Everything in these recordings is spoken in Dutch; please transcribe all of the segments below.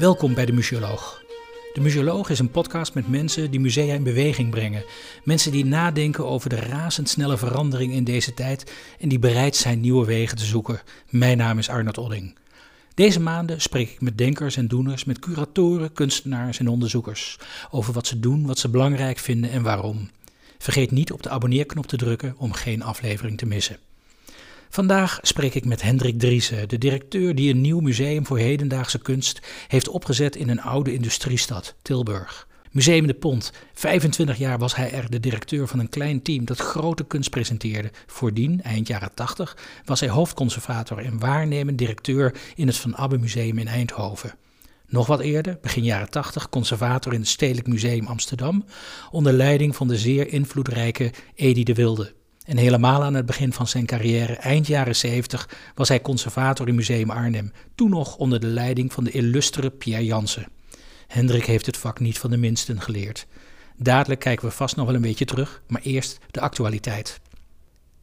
Welkom bij de Museoloog. De Museoloog is een podcast met mensen die musea in beweging brengen. Mensen die nadenken over de razendsnelle verandering in deze tijd en die bereid zijn nieuwe wegen te zoeken. Mijn naam is Arnold Odding. Deze maanden spreek ik met denkers en doeners, met curatoren, kunstenaars en onderzoekers over wat ze doen, wat ze belangrijk vinden en waarom. Vergeet niet op de abonneerknop te drukken om geen aflevering te missen. Vandaag spreek ik met Hendrik Driessen, de directeur die een nieuw museum voor hedendaagse kunst heeft opgezet in een oude industriestad, Tilburg. Museum de Pont. 25 jaar was hij er de directeur van een klein team dat grote kunst presenteerde. Voordien, eind jaren 80, was hij hoofdconservator en waarnemend directeur in het Van Abbe Museum in Eindhoven. Nog wat eerder, begin jaren 80, conservator in het Stedelijk Museum Amsterdam, onder leiding van de zeer invloedrijke Edi de Wilde. En helemaal aan het begin van zijn carrière, eind jaren 70, was hij conservator in Museum Arnhem, toen nog onder de leiding van de illustere Pierre Jansen. Hendrik heeft het vak niet van de minsten geleerd. Dadelijk kijken we vast nog wel een beetje terug, maar eerst de actualiteit.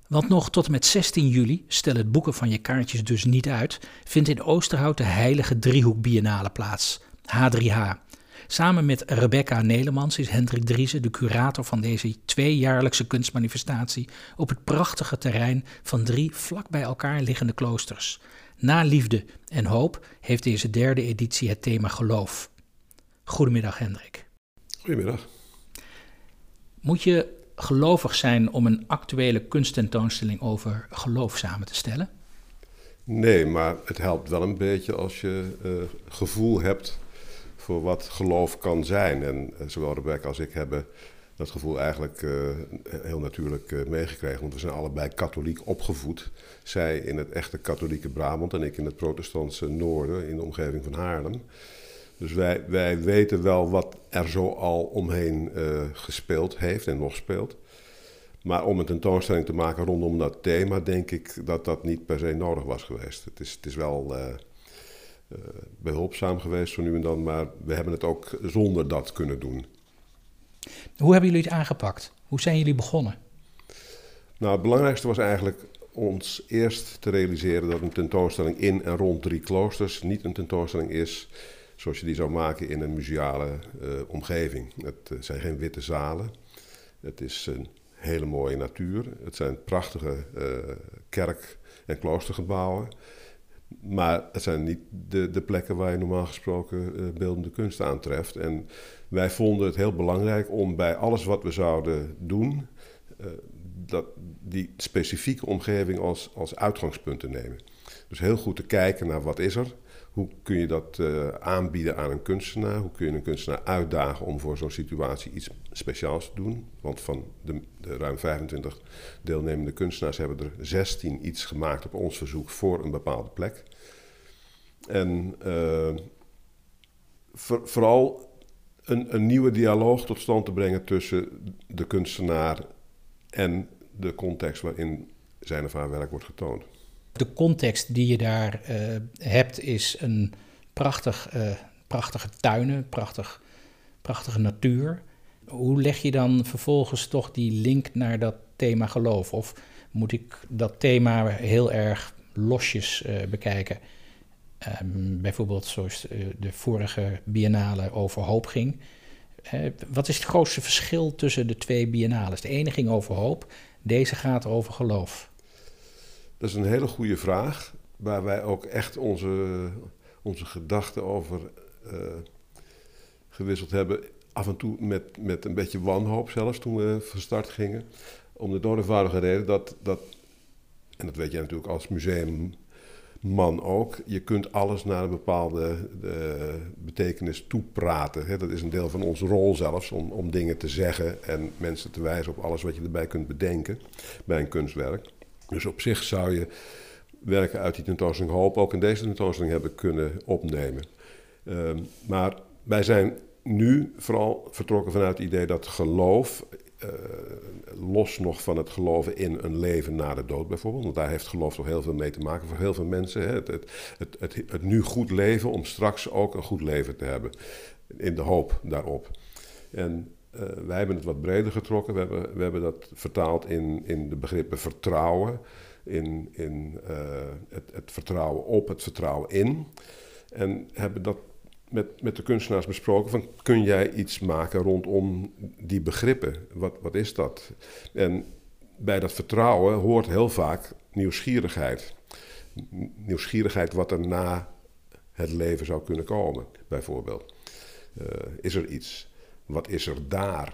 Want nog tot en met 16 juli, stel het boeken van je kaartjes dus niet uit, vindt in Oosterhout de Heilige Driehoek Biennale plaats, H3H. Samen met Rebecca Nelemans is Hendrik Driessen de curator van deze tweejaarlijkse kunstmanifestatie op het prachtige terrein van drie vlak bij elkaar liggende kloosters. Na liefde en hoop heeft deze derde editie het thema geloof. Goedemiddag Hendrik. Goedemiddag. Moet je gelovig zijn om een actuele kunsttentoonstelling over geloof samen te stellen? Nee, maar het helpt wel een beetje als je uh, gevoel hebt voor wat geloof kan zijn. En uh, zowel Rebecca als ik hebben dat gevoel eigenlijk uh, heel natuurlijk meegekregen. Want we zijn allebei katholiek opgevoed. Zij in het echte katholieke Brabant en ik in het protestantse noorden in de omgeving van Haarlem. Dus wij, wij weten wel wat er zo al omheen gespeeld heeft en nog speelt. Maar om een tentoonstelling te maken rondom dat thema, denk ik dat dat niet per se nodig was geweest. Het is, het is wel behulpzaam geweest zo nu en dan, maar we hebben het ook zonder dat kunnen doen. Hoe hebben jullie het aangepakt? Hoe zijn jullie begonnen? Nou, het belangrijkste was eigenlijk ons eerst te realiseren dat een tentoonstelling in en rond drie kloosters niet een tentoonstelling is zoals je die zou maken in een museale uh, omgeving. Het uh, zijn geen witte zalen. Het is een hele mooie natuur. Het zijn prachtige uh, kerk- en kloostergebouwen. Maar het zijn niet de, de plekken waar je normaal gesproken beeldende kunst aantreft. En wij vonden het heel belangrijk om bij alles wat we zouden doen, dat, die specifieke omgeving als, als uitgangspunt te nemen. Dus heel goed te kijken naar wat is er hoe kun je dat uh, aanbieden aan een kunstenaar? Hoe kun je een kunstenaar uitdagen om voor zo'n situatie iets speciaals te doen? Want van de, de, ruim 25 deelnemende kunstenaars hebben er 16 iets gemaakt op ons verzoek voor een bepaalde plek. En uh, voor, vooral een, een nieuwe dialoog tot stand te brengen tussen de kunstenaar en de context waarin zijn of haar werk wordt getoond. De context die je daar uh, hebt is een prachtig, uh, prachtige tuinen, prachtig, prachtige natuur. Hoe leg je dan vervolgens toch die link naar dat thema geloof? Of moet ik dat thema heel erg losjes uh, bekijken? Um, bijvoorbeeld zoals de vorige biennale over hoop ging. wat is het grootste verschil tussen de twee biennales? De ene ging over hoop, deze gaat over geloof. Dat is een hele goede vraag, waar wij ook echt onze, onze gedachten over uh, gewisseld hebben. Af en toe met, met een beetje wanhoop zelfs toen we van start gingen. Om de doodeenvoudige reden dat, dat, en dat weet jij natuurlijk als museumman ook, je kunt alles naar een bepaalde de, betekenis toepraten. Dat is een deel van onze rol zelfs, om, dingen te zeggen en mensen te wijzen op alles wat je erbij kunt bedenken bij een kunstwerk. Dus op zich zou je werken uit die tentoonstelling Hoop ook in deze tentoonstelling hebben kunnen opnemen. Um, maar wij zijn nu vooral vertrokken vanuit het idee dat geloof, uh, los nog van het geloven in een leven na de dood bijvoorbeeld, want daar heeft geloof toch heel veel mee te maken voor heel veel mensen. Hè? Het, het, het, het, nu goed leven om straks ook een goed leven te hebben, in de hoop daarop. En uh, wij hebben het wat breder getrokken. We hebben, we hebben dat vertaald in, in de begrippen vertrouwen, in, in het, het, vertrouwen op, het vertrouwen in. En hebben dat met, met de kunstenaars besproken van kun jij iets maken rondom die begrippen? Wat, wat is dat? En bij dat vertrouwen hoort heel vaak nieuwsgierigheid. Nieuwsgierigheid wat er na het leven zou kunnen komen, bijvoorbeeld. Uh, is er iets? Wat is er daar?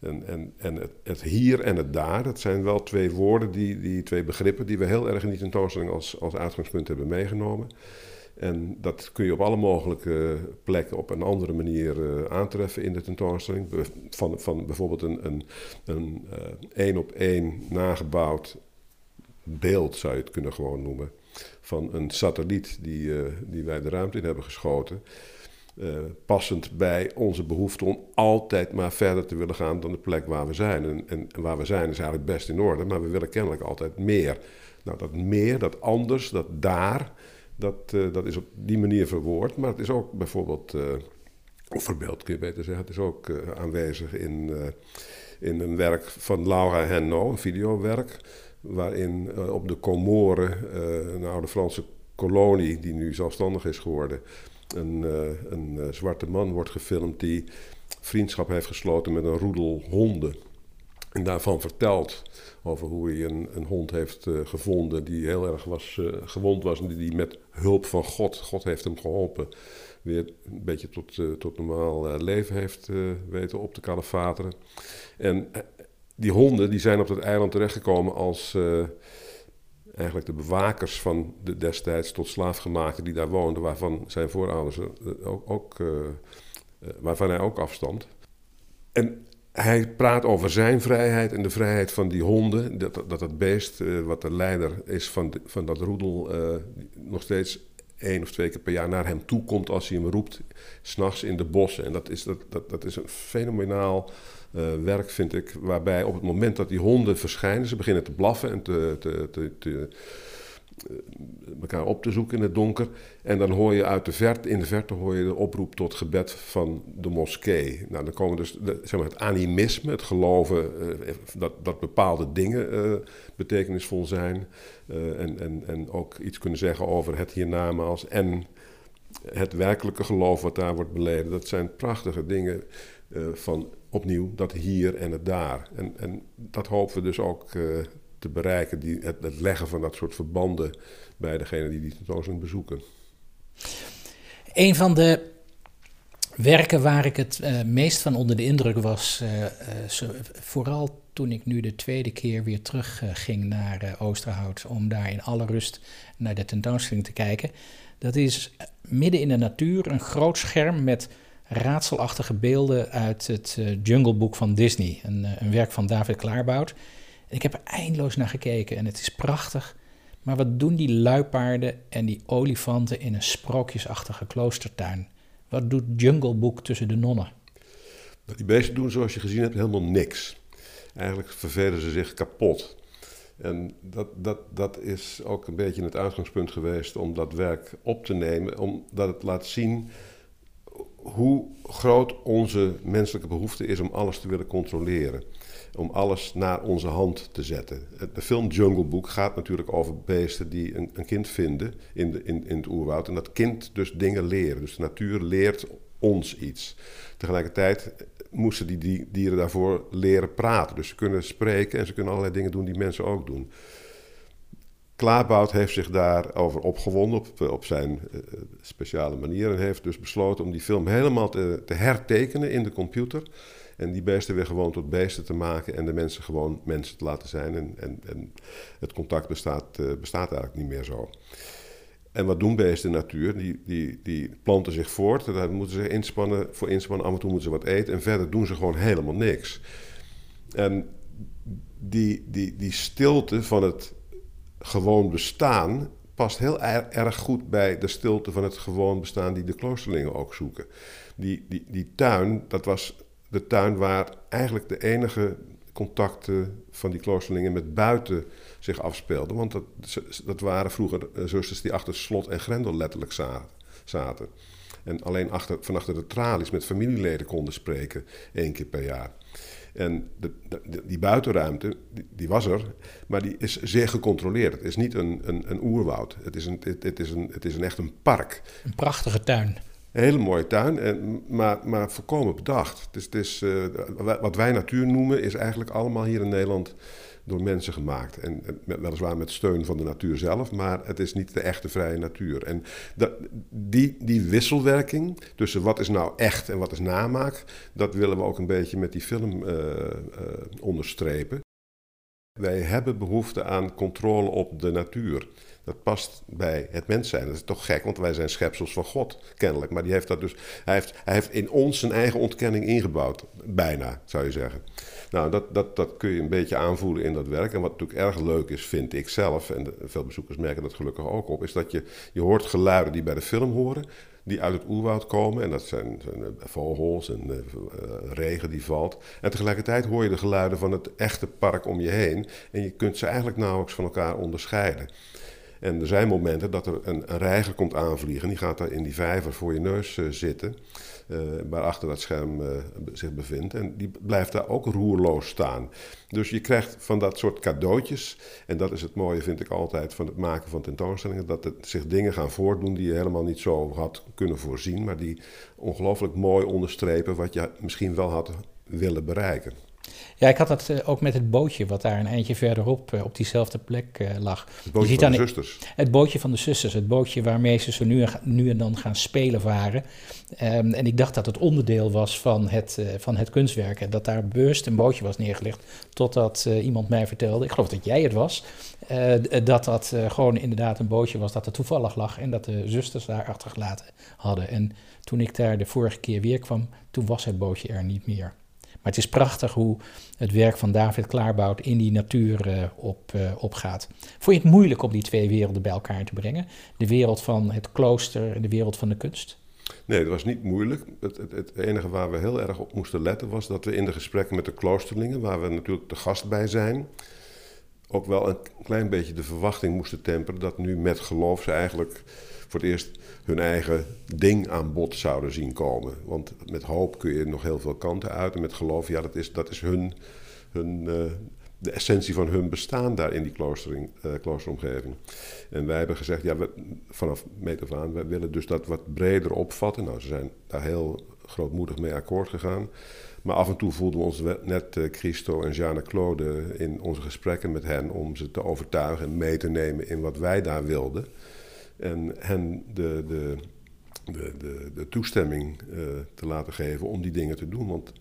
En, en, en het, het, hier en het daar, dat zijn wel twee woorden, die, die twee begrippen die we heel erg in die tentoonstelling als, als uitgangspunt hebben meegenomen. En dat kun je op alle mogelijke plekken op een andere manier uh, aantreffen in de tentoonstelling. Van, van bijvoorbeeld een, een, een uh, één op één nagebouwd beeld, zou je het kunnen gewoon noemen. Van een satelliet die, die wij de ruimte in hebben geschoten. passend bij onze behoefte om altijd maar verder te willen gaan dan de plek waar we zijn. En, en waar we zijn is eigenlijk best in orde, maar we willen kennelijk altijd meer. Nou, dat meer, dat anders, dat daar dat, uh, dat is op die manier verwoord. Maar het is ook bijvoorbeeld, uh, of verbeeld kun je beter zeggen, het is ook uh, aanwezig in, in een werk van Laura Henno, een videowerk. Waarin op de Comoren, een oude Franse kolonie die nu zelfstandig is geworden, een, een zwarte man wordt gefilmd die vriendschap heeft gesloten met een roedel honden. En daarvan vertelt over hoe hij een, een hond heeft gevonden die heel erg was, gewond was. En die met hulp van God, God heeft hem geholpen, weer een beetje tot, uh, tot normaal leven heeft weten op te kalefateren. En die honden die zijn op dat eiland terechtgekomen als eigenlijk de bewakers van de destijds tot slaafgemaakten die daar woonden, waarvan zijn voorouders ook, ook waarvan hij ook afstand. En hij praat over zijn vrijheid en de vrijheid van die honden. Dat dat, beest, uh, wat de leider is van, van dat roedel, uh, nog steeds één of twee keer per jaar naar hem toe komt als hij hem roept, s'nachts in de bossen. En dat is, dat, dat, dat is een fenomenaal uh, werk, vind ik, waarbij op het moment dat die honden verschijnen, ze beginnen te blaffen en te, te, te, te eh, elkaar op te zoeken in het donker. En dan hoor je uit de verte, in de verte hoor je de oproep tot gebed van de moskee. Nou, dan komen dus zeg maar het animisme, het geloven uh, dat, dat bepaalde dingen uh, betekenisvol zijn. En, en, en ook iets kunnen zeggen over het hiernamaals. En het werkelijke geloof wat daar wordt beleden. Dat zijn prachtige dingen van opnieuw dat hier en het daar. En, en dat hopen we dus ook te bereiken, die, het, het, leggen van dat soort verbanden bij degene die die tentoonstelling bezoeken. Een van de werken waar ik het uh, meest van onder de indruk was, uh, zo, vooral toen ik nu de tweede keer weer terug ging naar Oosterhout om daar in alle rust naar de tentoonstelling te kijken, dat is midden in de natuur een groot scherm met raadselachtige beelden uit het Jungle Book van Disney, een, een werk van David Klaarbout. Ik heb er eindeloos naar gekeken en het is prachtig. Maar wat doen die luipaarden en die olifanten in een sprookjesachtige kloostertuin? Wat doet Jungle Book tussen de nonnen? Die beesten doen, zoals je gezien hebt, helemaal niks. Eigenlijk vervelen ze zich kapot. En dat, dat, dat is ook een beetje het uitgangspunt geweest om dat werk op te nemen, omdat het laat zien hoe groot onze menselijke behoefte is om alles te willen controleren om alles naar onze hand te zetten. De film Jungle Book gaat natuurlijk over beesten die een, een kind vinden in, de, in, in het oerwoud. En dat kind dus dingen leren. Dus de natuur leert ons iets. Tegelijkertijd moesten die, die dieren daarvoor leren praten. Dus ze kunnen spreken en ze kunnen allerlei dingen doen die mensen ook doen. Klaarbout heeft zich daarover opgewonden op, op zijn uh, speciale manier. En heeft dus besloten om die film helemaal te, te hertekenen in de computer. En die beesten weer gewoon tot beesten te maken en de mensen gewoon mensen te laten zijn. En, en, en het contact bestaat, uh, bestaat eigenlijk niet meer zo. En wat doen beesten natuur? Die, die, die planten zich voort, daar moeten ze inspannen, voor inspannen. Af en toe moeten ze wat eten en verder doen ze gewoon helemaal niks. En die, die, die stilte van het gewoon bestaan past heel erg goed bij de stilte van het gewoon bestaan die de kloosterlingen ook zoeken. Die, die, die tuin, dat was de tuin waar eigenlijk de enige contacten van die kloosterlingen met buiten zich afspeelden. Want dat, dat waren vroeger eh, zusters die achter slot en grendel letterlijk zaten. En alleen achter, van achter de tralies met familieleden konden spreken één keer per jaar. En de, die buitenruimte, die, was er, maar die is zeer gecontroleerd. Het is niet een, een, een oerwoud. Het is, een, het, is een, het is echt een park. Een prachtige tuin. Hele mooie tuin, en, maar, maar volkomen bedacht. Het is, wat wij natuur noemen is eigenlijk allemaal hier in Nederland door mensen gemaakt. En weliswaar met steun van de natuur zelf, maar het is niet de echte vrije natuur. En dat, die, die wisselwerking tussen wat is nou echt en wat is namaak, dat willen we ook een beetje met die film uh, uh, onderstrepen. Wij hebben behoefte aan controle op de natuur. Dat past bij het mens zijn. Dat is toch gek, want wij zijn schepsels van God, kennelijk. Maar die heeft dat dus, hij, heeft, hij heeft in ons zijn eigen ontkenning ingebouwd. Bijna, zou je zeggen. Nou, dat, dat, dat kun je een beetje aanvoelen in dat werk. En wat natuurlijk erg leuk is, vind ik zelf, en veel bezoekers merken dat gelukkig ook op, is dat je, je hoort geluiden die bij de film horen, die uit het oerwoud komen. En dat zijn, zijn eh, vogels en uh, regen die valt. En tegelijkertijd hoor je de geluiden van het echte park om je heen. En je kunt ze eigenlijk nauwelijks van elkaar onderscheiden. En er zijn momenten dat er een, een reiger komt aanvliegen. Die gaat daar in die vijver voor je neus uh, zitten. Uh, waar achter dat scherm uh, zich bevindt. En die blijft daar ook roerloos staan. Dus je krijgt van dat soort cadeautjes. En dat is het mooie, vind ik altijd, van het maken van tentoonstellingen. Dat er zich dingen gaan voordoen die je helemaal niet zo had kunnen voorzien. Maar die ongelooflijk mooi onderstrepen wat je misschien wel had willen bereiken. Ja, ik had dat uh, ook met het bootje wat daar een eindje verderop uh, op diezelfde plek uh, lag. Het bootje van de zusters. Het bootje van de zusters, het bootje waarmee ze zo nu, nu en dan gaan spelen varen. Um, en ik dacht dat het onderdeel was van het, van het kunstwerk. En dat daar bewust een bootje was neergelegd. Totdat iemand mij vertelde, ik geloof dat jij het was, dat dat gewoon inderdaad een bootje was dat er toevallig lag. En dat de zusters daar achtergelaten hadden. En toen ik daar de vorige keer weer kwam, toen was het bootje er niet meer. Maar het is prachtig hoe het werk van David Klaarbout in die natuur uh, op, uh, opgaat. Vond je het moeilijk om die twee werelden bij elkaar te brengen? De wereld van het klooster en de wereld van de kunst? Nee, dat was niet moeilijk. Het, het, het, enige waar we heel erg op moesten letten was dat we in de gesprekken met de kloosterlingen, waar we natuurlijk de gast bij zijn, ook wel een klein beetje de verwachting moesten temperen dat nu met geloof ze eigenlijk voor het eerst hun eigen ding aan bod zouden zien komen. Want met hoop kun je nog heel veel kanten uit. En met geloof, ja, dat is, dat is hun, hun, uh, de essentie van hun bestaan daar in die kloostering, uh, kloosteromgeving. En wij hebben gezegd, ja, we, vanaf meet af aan, wij willen dus dat wat breder opvatten. Nou, ze zijn daar heel grootmoedig mee akkoord gegaan. Maar af en toe voelden we ons net uh, Christo en Jeanne Claude in onze gesprekken met hen om ze te overtuigen en mee te nemen in wat wij daar wilden. En hen de, de, de, de, toestemming uh, te laten geven om die dingen te doen. Want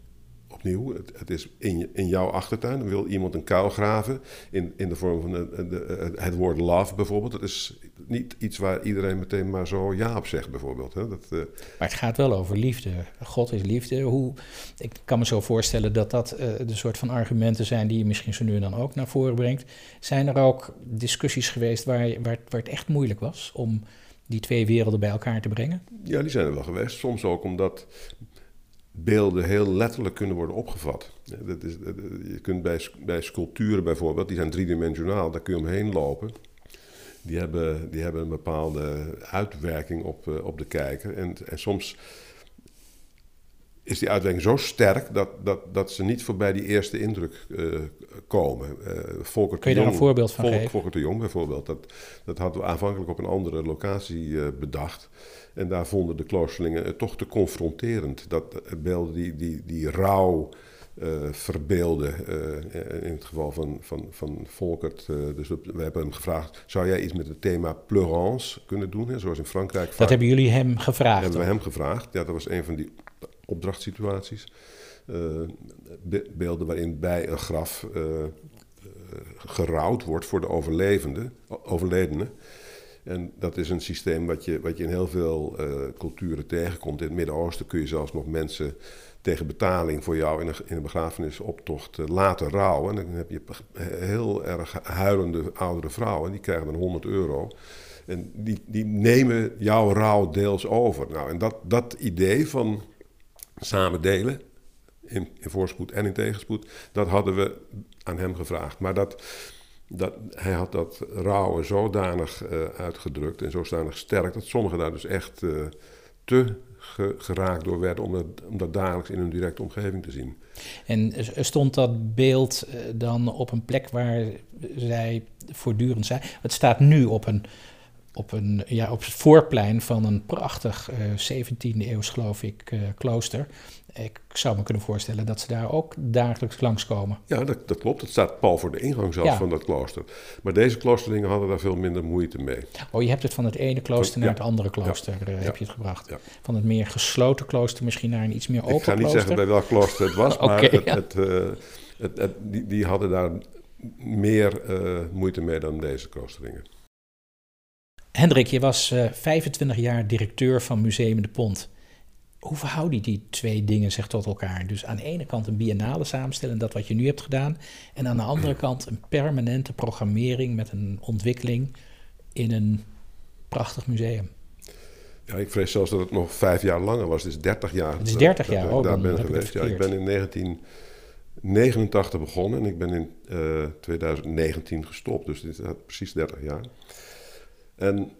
opnieuw, het, het is in, in jouw achtertuin. Dan wil iemand een kuil graven in, in de vorm van de, de, het woord love bijvoorbeeld. Dat is niet iets waar iedereen meteen maar zo ja op zegt bijvoorbeeld. Hè? Dat, uh... Maar het gaat wel over liefde. God is liefde. Hoe, ik kan me zo voorstellen dat dat uh, de soort van argumenten zijn die je misschien zo nu en dan ook naar voren brengt. Zijn er ook discussies geweest waar, waar, waar het echt moeilijk was om die twee werelden bij elkaar te brengen? Ja, die zijn er wel geweest. Soms ook omdat beelden heel letterlijk kunnen worden opgevat. Dat is, je kunt bij, bij sculpturen bijvoorbeeld, die zijn driedimensionaal, daar kun je omheen lopen. Die hebben, die hebben een bepaalde uitwerking op, uh, op de kijker. En, en soms is die uitwerking zo sterk dat, dat, dat ze niet voorbij die eerste indruk uh, komen. Uh, Volker Kun je daar een voorbeeld van geven? Volker de Jong bijvoorbeeld. Dat, dat hadden we aanvankelijk op een andere locatie bedacht. En daar vonden de kloosterlingen het toch te confronterend. Dat beelden die, die, die rouw uh, verbeelden, in het geval van, van, van Volkert. Dus we hebben hem gevraagd, zou jij iets met het thema pleurance kunnen doen? Hè, zoals in Frankrijk. Dat hebben jullie hem gevraagd? hebben we hem gevraagd. Ja, dat was een van die opdrachtsituaties. Be beelden waarin bij een graf gerouwd wordt voor de overlevende, overledene. En dat is een systeem wat je, wat je in heel veel culturen tegenkomt. In het Midden-Oosten kun je zelfs nog mensen tegen betaling voor jou in een, in een begrafenisoptocht uh, laten rouwen. En dan heb je heel erg huilende oudere vrouwen, die krijgen dan 100 euro. En die, die nemen jouw rouw deels over. Nou, en dat, dat idee van samen delen, in, in voorspoed en in tegenspoed, dat hadden we aan hem gevraagd. Maar dat dat, hij had dat rouwen zodanig uh, uitgedrukt en zodanig sterk dat sommigen daar dus echt uh, te ge, geraakt door werden om dat, om dat, dagelijks in hun directe omgeving te zien. En stond dat beeld uh, dan op een plek waar zij voortdurend zijn? Het staat nu op een op, een, ja, op het voorplein van een prachtig uh, 17e eeuws, geloof ik, uh, klooster. Ik zou me kunnen voorstellen dat ze daar ook dagelijks langskomen. Ja, dat, dat klopt. Het staat pal voor de ingang zelfs van dat klooster. Maar deze kloosterlingen hadden daar veel minder moeite mee. Oh, je hebt het van het ene klooster naar het andere klooster ja. uh, heb je het gebracht. Van het meer gesloten klooster misschien naar een iets meer open klooster? Ik ga niet zeggen bij welk klooster het was, maar het, het, het, het, die, die hadden daar meer moeite mee dan deze kloosterlingen. Hendrik, je was uh, 25 jaar directeur van Museum de Pont. Hoe verhouden die twee dingen zich tot elkaar? Dus aan de ene kant een biennale samenstellen, dat wat je nu hebt gedaan. En aan de andere kant een permanente programmering met een ontwikkeling in een prachtig museum. Ja, ik vrees zelfs dat het nog vijf jaar langer was. Het is 30 jaar. Het is 30 jaar, dat, oh, daar ben ik geweest. Ja, ik ben in 1989 begonnen en ik ben in uh, 2019 gestopt. Dus dit is precies 30 jaar. En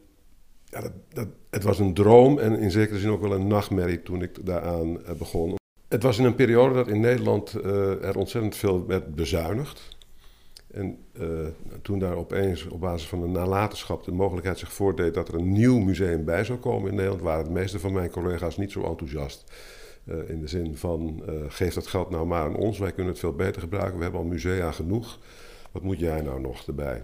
ja, dat, dat, het was een droom en in zekere zin ook wel een nachtmerrie toen ik daaraan uh, begon. Het was in een periode dat in Nederland uh, er ontzettend veel werd bezuinigd. En uh, toen daar opeens op basis van de nalatenschap de mogelijkheid zich voordeed dat er een nieuw museum bij zou komen in Nederland, waren de meeste van mijn collega's niet zo enthousiast. In de zin van, geef dat geld nou maar aan ons, wij kunnen het veel beter gebruiken, we hebben al musea genoeg. Wat moet jij nou nog erbij?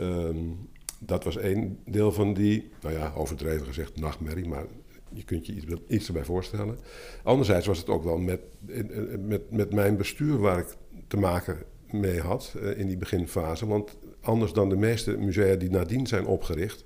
Um, dat was één deel van die, nou ja, overdreven gezegd, nachtmerrie, maar je kunt je iets, erbij voorstellen. Anderzijds was het ook wel met, met, met mijn bestuur waar ik te maken mee had uh, in die beginfase. Want anders dan de meeste musea die nadien zijn opgericht,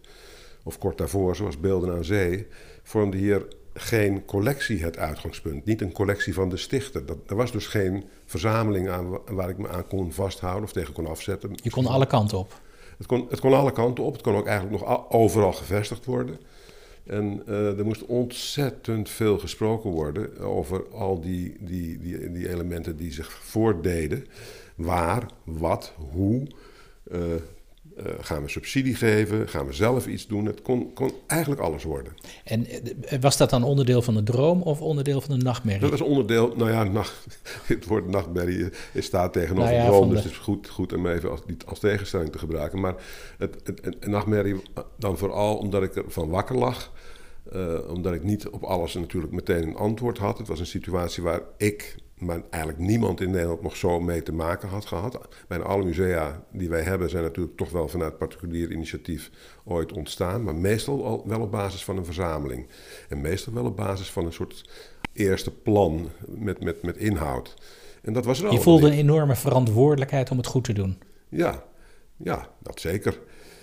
of kort daarvoor, zoals Beelden aan Zee, vormde hier geen collectie het uitgangspunt. Niet een collectie van de stichter. Dat, er was dus geen verzameling aan waar ik me aan kon vasthouden of tegen kon afzetten. Je kon alle kanten op. Het kon, het kon alle kanten op. Het kon ook eigenlijk nog overal gevestigd worden. En uh, er moest ontzettend veel gesproken worden over al die, die, die, die elementen die zich voordeden. Waar, wat, hoe. Uh, uh, gaan we subsidie geven? Gaan we zelf iets doen? Het kon, kon eigenlijk alles worden. En was dat dan onderdeel van de droom of onderdeel van de nachtmerrie? Dat was onderdeel, nou ja, nacht, het woord nachtmerrie staat tegenover nou ja, droom, dus het is goed, goed om even als, als tegenstelling te gebruiken. Maar het, het, het, nachtmerrie dan vooral omdat ik ervan wakker lag. Uh, omdat ik niet op alles natuurlijk meteen een antwoord had. Het was een situatie waar ik maar eigenlijk niemand in Nederland nog zo mee te maken had gehad. Bijna alle musea die wij hebben zijn natuurlijk toch wel vanuit particulier initiatief ooit ontstaan, maar meestal al wel op basis van een verzameling. En meestal wel op basis van een soort eerste plan met, met, met inhoud. En dat was er Je voelde een enorme verantwoordelijkheid om het goed te doen. Ja, ja, dat zeker.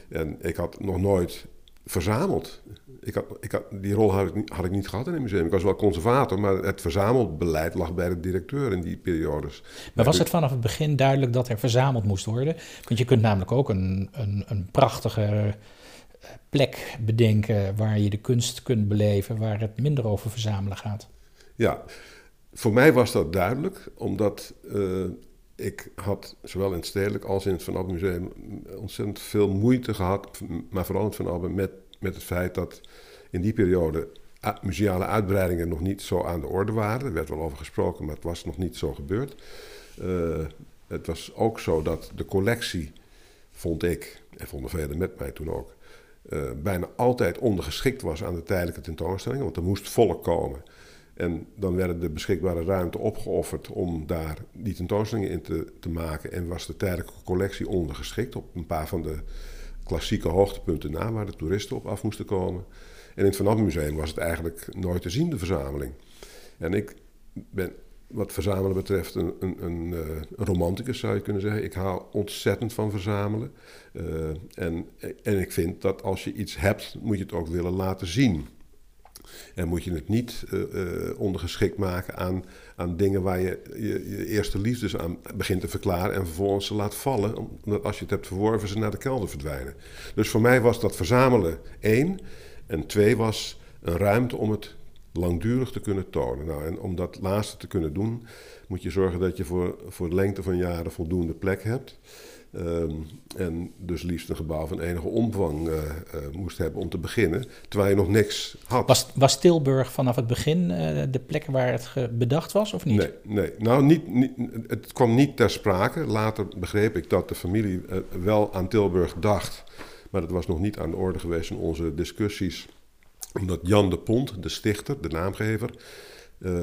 En ik had nog nooit verzameld. Ik had, ik had, die rol had ik, niet, had ik niet gehad in het museum. Ik was wel conservator, maar het verzamelbeleid lag bij de directeur in die periodes. Maar was het vanaf het begin duidelijk dat er verzameld moest worden? Want je kunt namelijk ook een, een, een prachtige eh, plek bedenken waar je de kunst kunt beleven, waar het minder over verzamelen gaat. Ja, voor mij was dat duidelijk, omdat uh, ik had zowel in het stedelijk als in het Van Abbe Museum ontzettend veel moeite gehad, maar vooral in het Van Abbe, met, met het feit dat in die periode museale uitbreidingen nog niet zo aan de orde waren. Er werd wel over gesproken, maar het was nog niet zo gebeurd. Uh, het was ook zo dat de collectie, vond ik, en vonden velen met mij toen ook, uh, bijna altijd ondergeschikt was aan de tijdelijke tentoonstellingen, want er moest volk komen. En dan werden de beschikbare ruimte opgeofferd om daar die tentoonstellingen in te, maken. En was de tijdelijke collectie ondergeschikt op een paar van de klassieke hoogtepunten na, waar de toeristen op af moesten komen. En in het Van Abbe Museum was het eigenlijk nooit te zien, de verzameling. En ik ben wat verzamelen betreft een, een, een, eh, romanticus, zou je kunnen zeggen. Ik hou ontzettend van verzamelen. Uh, en, en ik vind dat als je iets hebt, moet je het ook willen laten zien. En moet je het niet uh, uh, ondergeschikt maken aan, aan dingen waar je, je, je eerste liefdes aan begint te verklaren en vervolgens ze laat vallen, omdat als je het hebt verworven ze naar de kelder verdwijnen. Dus voor mij was dat verzamelen één. En twee was een ruimte om het langdurig te kunnen tonen. Nou, en om dat laatste te kunnen doen, moet je zorgen dat je voor, voor de lengte van jaren voldoende plek hebt. Um, en dus liefst een gebouw van enige omvang uh, uh, moest hebben om te beginnen, terwijl je nog niks had. Was, was Tilburg vanaf het begin uh, de plek waar het bedacht was, of niet? Nee, nee. nou niet, niet, het kwam niet ter sprake. Later begreep ik dat de familie wel aan Tilburg dacht, Maar dat was nog niet aan de orde geweest in onze discussies. Omdat Jan de Pont, de stichter, de naamgever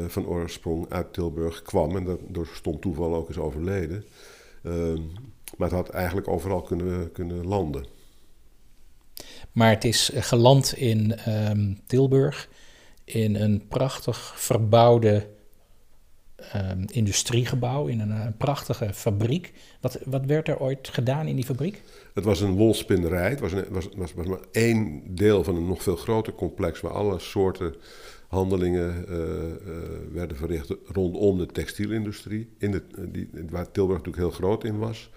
van oorsprong uit Tilburg, kwam. En dat door stom toeval ook is overleden. Ehm, maar het had eigenlijk overal kunnen, kunnen landen. Maar het is geland in ehm, Tilburg in een prachtig verbouwde um, industriegebouw, in een, een, prachtige fabriek. Wat, wat werd er ooit gedaan in die fabriek? Het was een wolspinnerij. Het was, een, was, was, was maar één deel van een nog veel groter complex waar alle soorten handelingen uh, uh, werden verricht rondom de textielindustrie, in de, die, waar Tilburg natuurlijk heel groot in was.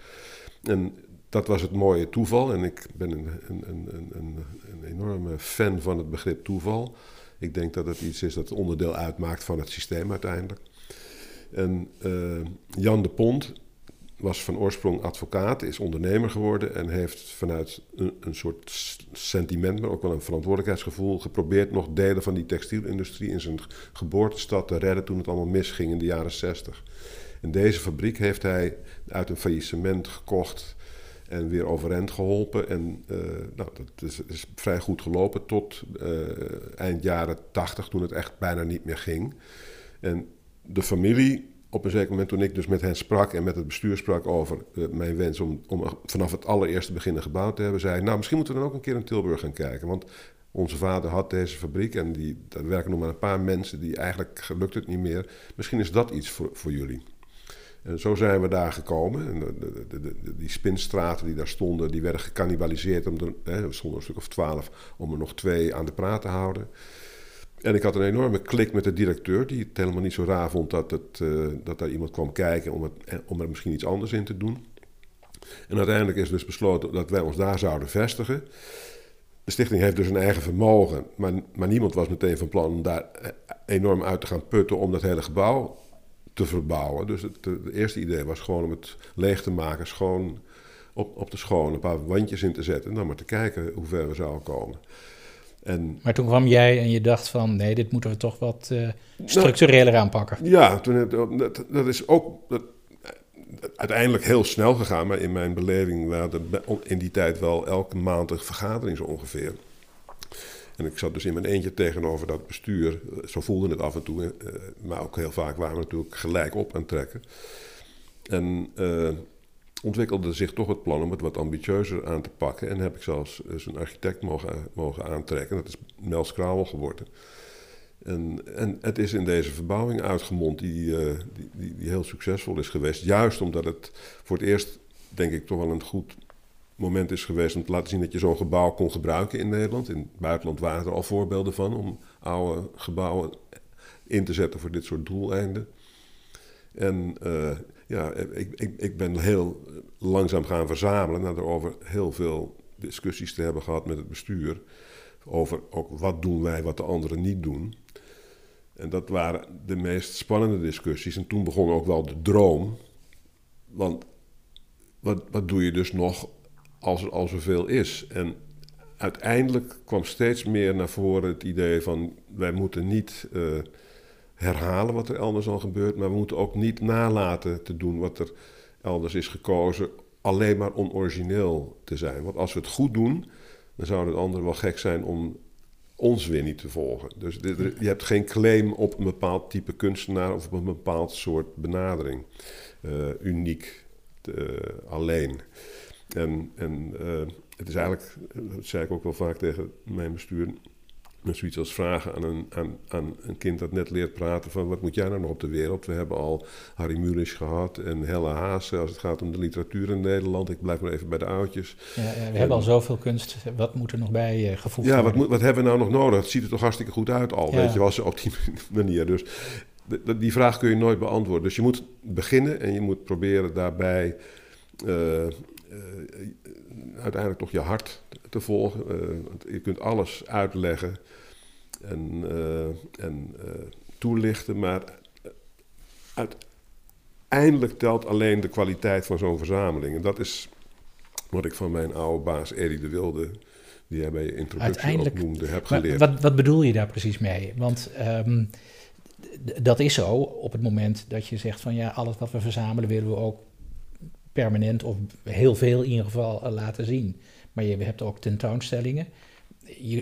En dat was het mooie toeval. En ik ben een, een, een, een, een enorme fan van het begrip toeval. Ik denk dat het iets is dat onderdeel uitmaakt van het systeem uiteindelijk. En uh, Jan de Pont was van oorsprong advocaat, is ondernemer geworden en heeft vanuit een, soort sentiment, maar ook wel een verantwoordelijkheidsgevoel, geprobeerd nog delen van die textielindustrie in zijn geboortestad te redden toen het allemaal misging in de jaren 60. En deze fabriek heeft hij uit een faillissement gekocht en weer overeind geholpen. En uh, nou, dat is, is, vrij goed gelopen tot uh, eind jaren 80, toen het echt bijna niet meer ging. En de familie, op een zeker moment toen ik dus met hen sprak en met het bestuur sprak over uh, mijn wens om, om vanaf het allereerste begin gebouwd te hebben, zei nou misschien moeten we dan ook een keer in Tilburg gaan kijken. Want onze vader had deze fabriek en die, daar werken nog maar een paar mensen die eigenlijk gelukt het niet meer. Misschien is dat iets voor, voor jullie. En zo zijn we daar gekomen. En de, die spinstraten die daar stonden, die werden gecannibaliseerd. Om er, hè, er stonden een stuk of twaalf om er nog twee aan de praat te houden. En ik had een enorme klik met de directeur, die het helemaal niet zo raar vond dat, het, uh, dat daar iemand kwam kijken om, het, eh, om er misschien iets anders in te doen. En uiteindelijk is dus besloten dat wij ons daar zouden vestigen. De stichting heeft dus een eigen vermogen, maar, maar niemand was meteen van plan om daar eh, enorm uit te gaan putten om dat hele gebouw te verbouwen. Dus het, het eerste idee was gewoon om het leeg te maken, schoon op, op de schoon, een paar wandjes in te zetten en dan maar te kijken hoe ver we zouden komen. En, maar toen kwam jij en je dacht van nee, dit moeten we toch wat uh, structureler aanpakken. Ja, toen, dat, dat is ook dat, uiteindelijk heel snel gegaan, maar in mijn beleving waren er in die tijd wel elke maand een vergadering zo ongeveer. En ik zat dus in mijn eentje tegenover dat bestuur. Zo voelde het af en toe, uh, maar ook heel vaak waren we natuurlijk gelijk op aan trekken. En uh, ontwikkelde zich toch het plan om het wat ambitieuzer aan te pakken. En heb ik zelfs een architect mogen, mogen aantrekken. Dat is Mels Krauwel geworden. En, en het is in deze verbouwing uitgemond die, uh, die, die, die, heel succesvol is geweest. Juist omdat het voor het eerst, denk ik, toch wel een goed moment is geweest om te laten zien dat je zo'n gebouw kon gebruiken in Nederland. In het buitenland waren er al voorbeelden van om oude gebouwen in te zetten voor dit soort doeleinden. En ja, ik, ik, ik ben heel langzaam gaan verzamelen na erover heel veel discussies te hebben gehad met het bestuur. Over ook wat doen wij wat de anderen niet doen. En dat waren de meest spannende discussies. En toen begon ook wel de droom. Want wat, wat doe je dus nog als er al zoveel is? En uiteindelijk kwam steeds meer naar voren het idee van wij moeten niet. Uh, herhalen wat er elders al gebeurt, maar we moeten ook niet nalaten te doen wat er elders is gekozen, alleen maar onorigineel te zijn. Want als we het goed doen, dan zou het ander wel gek zijn om ons weer niet te volgen. Dus je hebt geen claim op een bepaald type kunstenaar of op een bepaald soort benadering. Uh, uniek, uh, alleen. En, en uh, het is eigenlijk, dat zei ik ook wel vaak tegen mijn bestuur, met zoiets als vragen aan een, aan, aan een kind dat net leert praten van wat moet jij nou nog op de wereld? We hebben al Harry Mulisch gehad en Helle Haase als het gaat om de literatuur in Nederland. Ik blijf maar even bij de oudjes. Ja, we hebben al zoveel kunst. Wat moet er nog bij uh, gevoegd ja, wat, wat hebben we nou nog nodig? Het ziet er toch hartstikke goed uit al, weet je wel, op die manier. Dus die vraag kun je nooit beantwoorden. Dus je moet beginnen en je moet proberen daarbij... Uh, uiteindelijk toch je hart te volgen. Uh, je kunt alles uitleggen en, en toelichten, maar uiteindelijk telt alleen de kwaliteit van zo'n verzameling. En dat is wat ik van mijn oude baas Eddie de Wilde, die jij bij je introductie ook noemde, heb geleerd. Wat, wat bedoel je daar precies mee? Want um, dat is zo op het moment dat je zegt van ja, alles wat we verzamelen willen we ook permanent of heel veel in ieder geval laten zien. maar je hebt ook tentoonstellingen.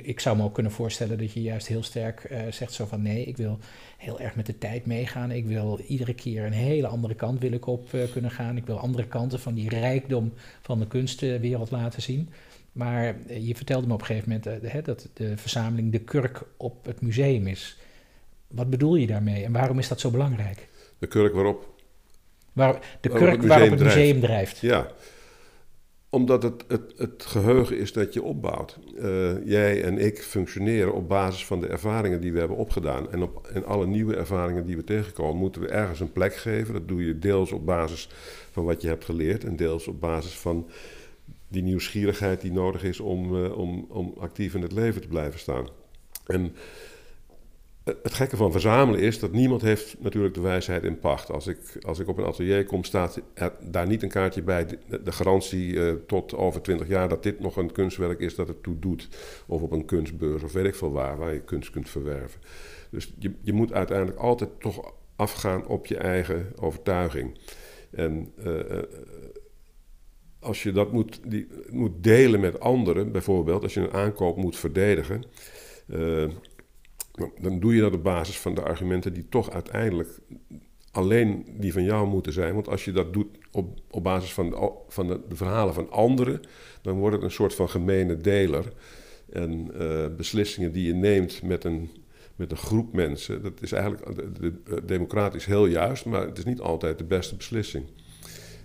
Ik zou me ook kunnen voorstellen dat je juist heel sterk uh, zegt zo van nee, ik wil heel erg met de tijd meegaan. Ik wil iedere keer een hele andere kant wil ik op uh, kunnen gaan. Ik wil andere kanten van die rijkdom van de kunstwereld laten zien. Maar je vertelde me op een gegeven moment dat de verzameling de kurk op het museum is. Wat bedoel je daarmee en waarom is dat zo belangrijk? De kurk waarop? Waar, de kurk het waarop het museum drijft. Ja, omdat het, het, het geheugen is dat je opbouwt. Uh, jij en ik functioneren op basis van de ervaringen die we hebben opgedaan. En, op, en alle nieuwe ervaringen die we tegenkomen, moeten we ergens een plek geven. Dat doe je deels op basis van wat je hebt geleerd en deels op basis van die nieuwsgierigheid die nodig is om, uh, om, om actief in het leven te blijven staan. En het gekke van verzamelen is dat niemand heeft natuurlijk de wijsheid in pacht. Als ik, als ik op een atelier kom, staat er daar niet een kaartje bij, de, garantie uh, tot over twintig jaar dat dit nog een kunstwerk is dat het toe doet. Of op een kunstbeurs of weet ik veel waar, waar je kunst kunt verwerven. Dus je, je moet uiteindelijk altijd toch afgaan op je eigen overtuiging. En uh, als je dat moet, die, moet delen met anderen, bijvoorbeeld als je een aankoop moet verdedigen... dan doe je dat op basis van de argumenten die toch uiteindelijk alleen die van jou moeten zijn. Want als je dat doet op, op basis van, de, van de, verhalen van anderen, dan wordt het een soort van gemene deler. En uh, beslissingen die je neemt met een, met een groep mensen, dat is eigenlijk de, de, democratisch heel juist, maar het is niet altijd de beste beslissing.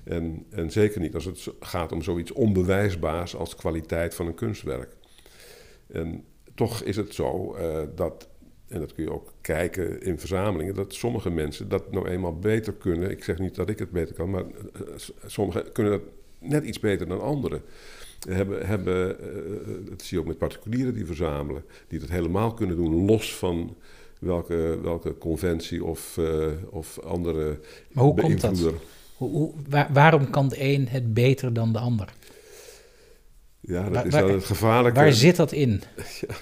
En, en zeker niet als het gaat om zoiets onbewijsbaars als kwaliteit van een kunstwerk. En toch is het zo uh, dat en dat kun je ook kijken in verzamelingen, dat sommige mensen dat nou eenmaal beter kunnen. Ik zeg niet dat ik het beter kan, maar uh, sommigen kunnen dat net iets beter dan anderen. Hebben, hebben, dat zie je ook met particulieren die verzamelen, die dat helemaal kunnen doen, los van welke, welke conventie of, uh, of andere Maar hoe komt dat? Hoe, hoe, waar, waarom kan de een het beter dan de ander? Ja, dat waar, is dan het gevaarlijke... Waar zit dat in? Ja,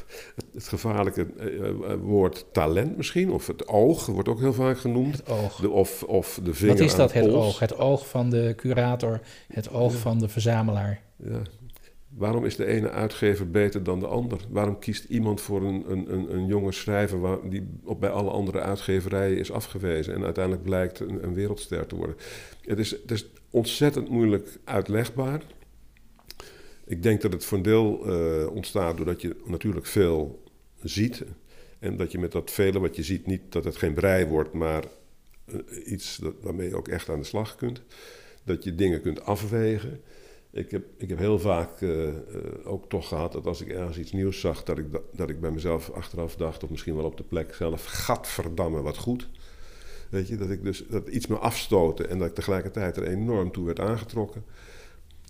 het, gevaarlijke uh, woord talent misschien, of het oog wordt ook heel vaak genoemd. Het oog. De, of, of de vinger Wat is dat, het oog? Het oog van de curator, het oog ja. van de verzamelaar. Ja. Waarom is de ene uitgever beter dan de ander? Waarom kiest iemand voor een, een, een, een jonge schrijver waar, die op, bij alle andere uitgeverijen is afgewezen en uiteindelijk blijkt een, een wereldster te worden? Het is, het is ontzettend moeilijk uitlegbaar. Ik denk dat het voor een deel uh, ontstaat doordat je natuurlijk veel ziet. En dat je met dat vele wat je ziet, niet dat het geen brei wordt, maar uh, iets dat, waarmee je ook echt aan de slag kunt. Dat je dingen kunt afwegen. Ik heb, ik heb heel vaak uh, ook toch gehad dat als ik ergens iets nieuws zag, dat ik, dat ik bij mezelf achteraf dacht, of misschien wel op de plek zelf, gadverdamme, wat goed. Weet je, dat ik dus dat iets me afstoten en dat ik tegelijkertijd er enorm toe werd aangetrokken.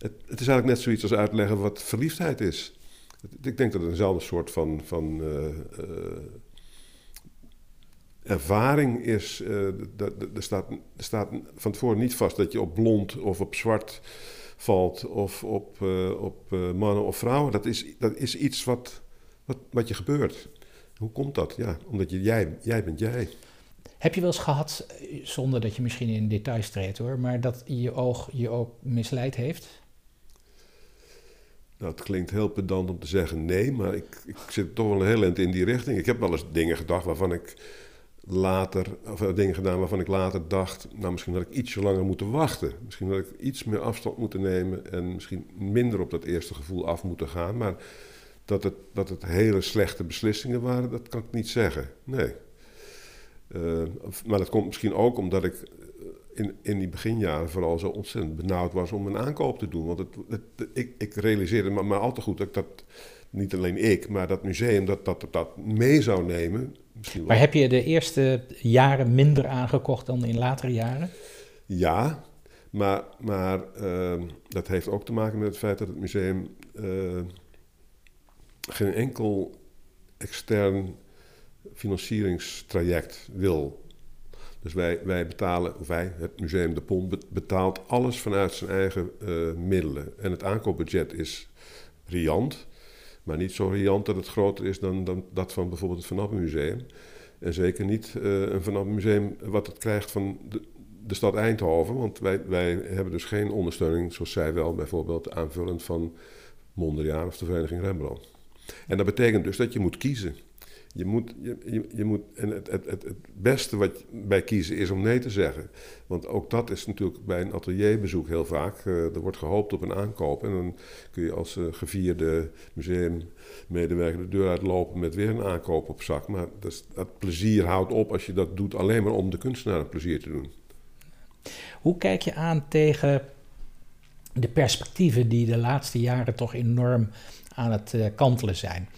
Het, het, is eigenlijk net zoiets als uitleggen wat verliefdheid is. Ik denk dat het eenzelfde soort van, van uh, uh, ervaring is. Uh, er, staat, staat van tevoren niet vast dat je op blond of op zwart valt of op, op mannen of vrouwen. Dat is, dat is iets wat, wat, wat je gebeurt. Hoe komt dat? Ja, omdat je, jij, jij bent jij. Heb je wel eens gehad, zonder dat je misschien in details treedt hoor, maar dat je oog je ook misleid heeft? Het klinkt heel pedant om te zeggen nee, maar ik, ik zit toch wel een heel eind in die richting. Ik heb wel eens dingen gedacht waarvan ik later, of eh, dingen gedaan waarvan ik later dacht, nou misschien had ik ietsje langer moeten wachten. Misschien had ik iets meer afstand moeten nemen en misschien minder op dat eerste gevoel af moeten gaan. Maar dat het, dat het hele slechte beslissingen waren, dat kan ik niet zeggen. Nee. Uh, maar dat komt misschien ook omdat ik in, in die beginjaren vooral zo ontzettend benauwd was om een aankoop te doen. Want het, het, ik, ik realiseerde me maar al te goed dat ik dat, niet alleen ik, maar dat museum dat dat, dat mee zou nemen. Misschien maar heb je de eerste jaren minder aangekocht dan in latere jaren? Ja, maar, maar uh, dat heeft ook te maken met het feit dat het museum uh, geen enkel extern financieringstraject wil dus wij, wij betalen, of wij, het Museum de Pont, betaalt alles vanuit zijn eigen uh, middelen. En het aankoopbudget is riant, maar niet zo riant dat het groter is dan, dan dat van bijvoorbeeld het Van Museum. En zeker niet uh, een Van Museum wat het krijgt van de, de stad Eindhoven. Want wij, wij hebben dus geen ondersteuning, zoals zij wel bijvoorbeeld aanvullend van Mondriaan of de Vereniging Rembrandt. En dat betekent dus dat je moet kiezen. Je moet, je, je, moet, en het, het, het, beste wat bij kiezen is om nee te zeggen. Want ook dat is natuurlijk bij een atelierbezoek heel vaak. Uh, er wordt gehoopt op een aankoop. En dan kun je als uh, gevierde museummedewerker de deur uitlopen met weer een aankoop op zak. Maar dat, dat plezier houdt op als je dat doet alleen maar om de kunstenaar een plezier te doen. Hoe kijk je aan tegen de perspectieven die de laatste jaren toch enorm aan het uh, kantelen zijn?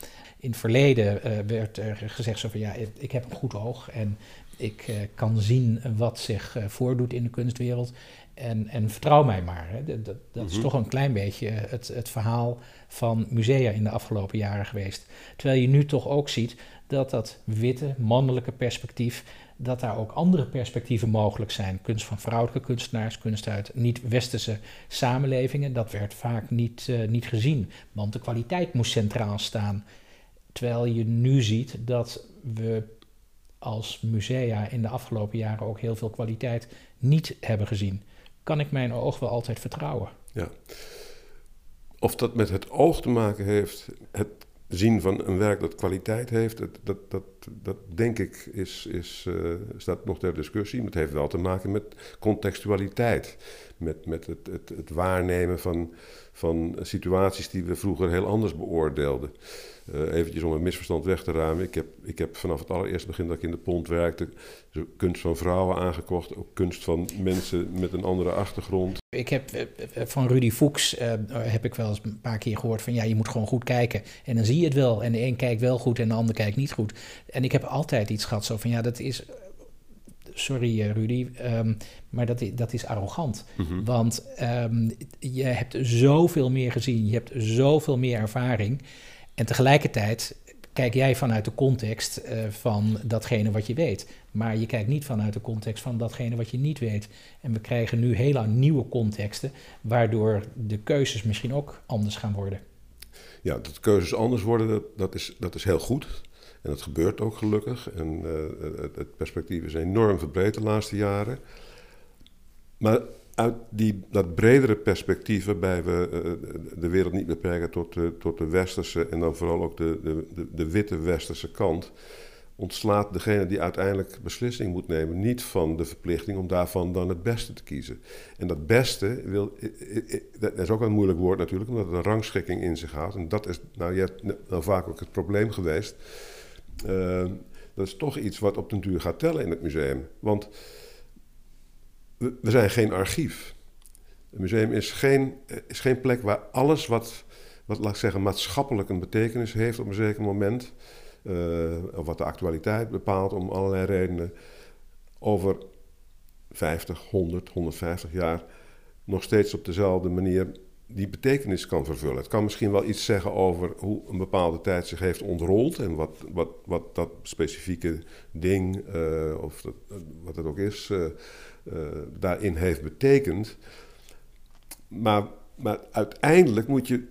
In het verleden uh, werd er gezegd zo van ja, ik heb een goed oog en ik uh, kan zien wat zich uh, voordoet in de kunstwereld. En, en vertrouw mij maar. Hè. Dat, dat, mm -hmm. is toch een klein beetje het, het verhaal van musea in de afgelopen jaren geweest. Terwijl je nu toch ook ziet dat dat witte, mannelijke perspectief, dat daar ook andere perspectieven mogelijk zijn. Kunst van vrouwelijke kunstenaars, kunst uit niet-westerse samenlevingen, dat werd vaak niet, niet gezien. Want de kwaliteit moest centraal staan. Terwijl je nu ziet dat we als musea in de afgelopen jaren ook heel veel kwaliteit niet hebben gezien. Kan ik mijn oog wel altijd vertrouwen? Ja. Of dat met het oog te maken heeft, het zien van een werk dat kwaliteit heeft, dat, dat, dat, dat denk ik is, is, uh, staat nog ter discussie. Maar het heeft wel te maken met contextualiteit. Met, met het, het, het waarnemen van, van situaties die we vroeger heel anders beoordeelden. Uh, eventjes om een misverstand weg te ruimen. Ik heb, ik heb vanaf het allereerste begin dat ik in de pont werkte... kunst van vrouwen aangekocht. Ook kunst van mensen met een andere achtergrond. Ik heb van Rudy Fuchs uh, heb ik wel eens een paar keer gehoord van... ja, je moet gewoon goed kijken. En dan zie je het wel. En de een kijkt wel goed en de ander kijkt niet goed. En ik heb altijd iets gehad zo van... ja, dat is sorry Rudy, um, maar dat, dat is arrogant. Mm -hmm. Want um, je hebt zoveel meer gezien, je hebt zoveel meer ervaring. En tegelijkertijd kijk jij vanuit de context uh, van datgene wat je weet. Maar je kijkt niet vanuit de context van datgene wat je niet weet. En we krijgen nu hele nieuwe contexten, waardoor de keuzes misschien ook anders gaan worden. Ja, dat keuzes anders worden, dat, is, dat is heel goed. En dat gebeurt ook gelukkig. En uh, het, het, perspectief is enorm verbreed de laatste jaren. Maar uit die, dat bredere perspectief, waarbij we uh, de wereld niet beperken tot, de, tot de westerse en dan vooral ook de, de, de, witte westerse kant, ontslaat degene die uiteindelijk beslissing moet nemen niet van de verplichting om daarvan dan het beste te kiezen. En dat beste wil, dat is ook een moeilijk woord natuurlijk, omdat het een rangschikking in zich houdt. En dat is nou, je nou vaak ook het probleem geweest. Uh, dat is toch iets wat op den duur gaat tellen in het museum. Want we, zijn geen archief. Het museum is geen, is geen plek waar alles wat, wat, laat ik zeggen, maatschappelijk een betekenis heeft op een zeker moment, uh, of wat de actualiteit bepaalt om allerlei redenen, over 50, 100, 150 jaar nog steeds op dezelfde manier die betekenis kan vervullen. Het kan misschien wel iets zeggen over hoe een bepaalde tijd zich heeft ontrold en wat, wat, wat dat specifieke ding, uh, of dat, wat het ook is, uh, daarin heeft betekend. Maar, maar uiteindelijk moet je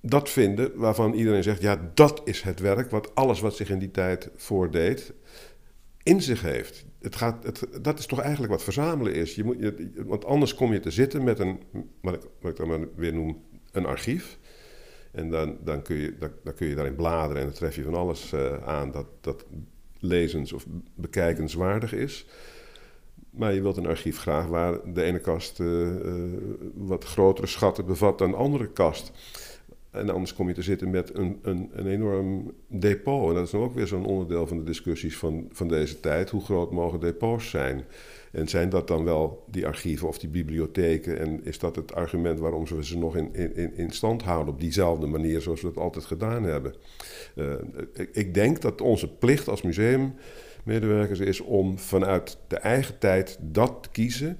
dat vinden waarvan iedereen zegt: ja, dat is het werk wat alles wat zich in die tijd voordeed in zich heeft. Het gaat, het, dat is toch eigenlijk wat verzamelen is. Je moet, want anders kom je te zitten met een, wat ik, wat ik dan maar weer noem, een archief. En dan, dan, kun je, dan, kun je daarin bladeren en dan tref je van alles uh, aan dat, dat lezens- of bekijkenswaardig is. Maar je wilt een archief graag waar de ene kast uh, uh, wat grotere schatten bevat dan de andere kast. En anders kom je te zitten met een, een, een enorm depot. En dat is dan ook weer zo'n onderdeel van de discussies van, van deze tijd. Hoe groot mogen depots zijn? En zijn dat dan wel die archieven of die bibliotheken? En is dat het argument waarom we ze nog in, in, in stand houden op diezelfde manier zoals we het altijd gedaan hebben? Uh, ik, denk dat onze plicht als museummedewerkers is om vanuit de eigen tijd dat te kiezen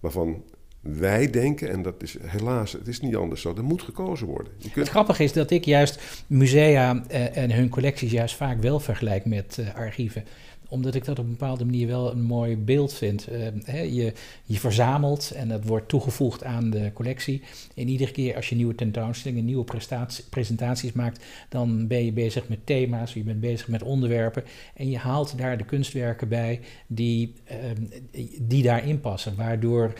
waarvan wij denken, en dat is helaas, het is niet anders zo, er moet gekozen worden. Kunt... Het grappige is dat ik juist musea uh, en hun collecties juist vaak wel vergelijk met uh, archieven omdat ik dat op een bepaalde manier wel een mooi beeld vind. Uh, hè, je, je verzamelt en dat wordt toegevoegd aan de collectie. En iedere keer als je nieuwe tentoonstellingen, nieuwe presentaties maakt, dan ben je bezig met thema's, je bent bezig met onderwerpen. En je haalt daar de kunstwerken bij die, uh, die daarin passen. Waardoor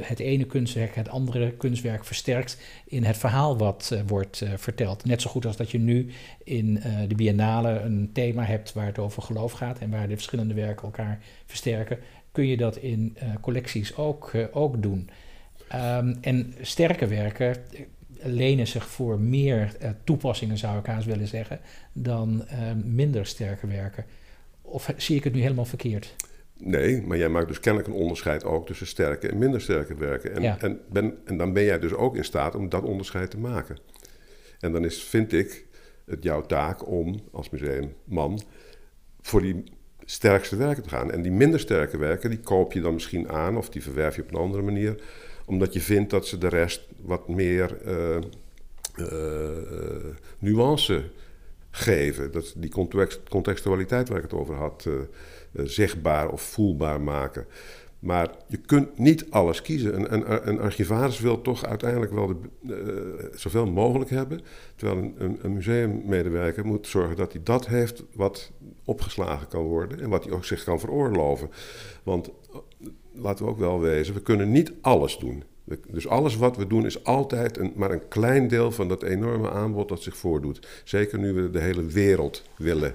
het ene kunstwerk het andere kunstwerk versterkt in het verhaal wat wordt verteld. Net zo goed als dat je nu in de Biennale een thema hebt waar het over geloof gaat en waar de verschillende werken elkaar versterken, kun je dat in collecties ook, ook doen. Ehm, en sterke werken lenen zich voor meer toepassingen, zou ik haast willen zeggen, dan minder sterke werken. Of zie ik het nu helemaal verkeerd? Nee, maar jij maakt dus kennelijk een onderscheid ook tussen sterke en minder sterke werken. En, ja. en, ben, en dan ben jij dus ook in staat om dat onderscheid te maken. En dan is, vind ik, het jouw taak om als museumman voor die sterkste werken te gaan. En die minder sterke werken, die koop je dan misschien aan of die verwerf je op een andere manier omdat je vindt dat ze de rest wat meer uh, uh, nuance geven. Dat die context, contextualiteit waar ik het over had, uh, zichtbaar of voelbaar maken. Maar je kunt niet alles kiezen. Een, een, een archivaris wil toch uiteindelijk wel de, uh, zoveel mogelijk hebben. Terwijl een, een, museummedewerker moet zorgen dat hij dat heeft wat opgeslagen kan worden. En wat hij ook zich kan veroorloven. Want laten we ook wel wezen, we kunnen niet alles doen. Dus alles wat we doen is altijd een, maar een klein deel van dat enorme aanbod dat zich voordoet. Zeker nu we de hele wereld willen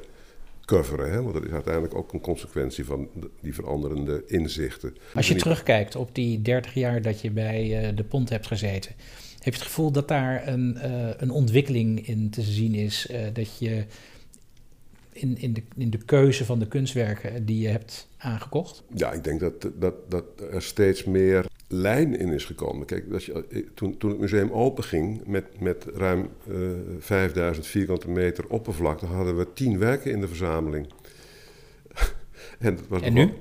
coveren. Hè? Want dat is uiteindelijk ook een consequentie van die veranderende inzichten. Als je terugkijkt op die 30 jaar dat je bij uh, de Pont hebt gezeten, heb je het gevoel dat daar een, uh, een ontwikkeling in te zien is? Uh, dat je in, in, de, in de keuze van de kunstwerken die je hebt aangekocht? Ja, ik denk dat, dat, dat er steeds meer lijn in is gekomen. Kijk, je, eh, toen, toen het museum openging met, met ruim uh, eh, 5000 vierkante meter oppervlakte, hadden we tien werken in de verzameling. en, dat was en nu?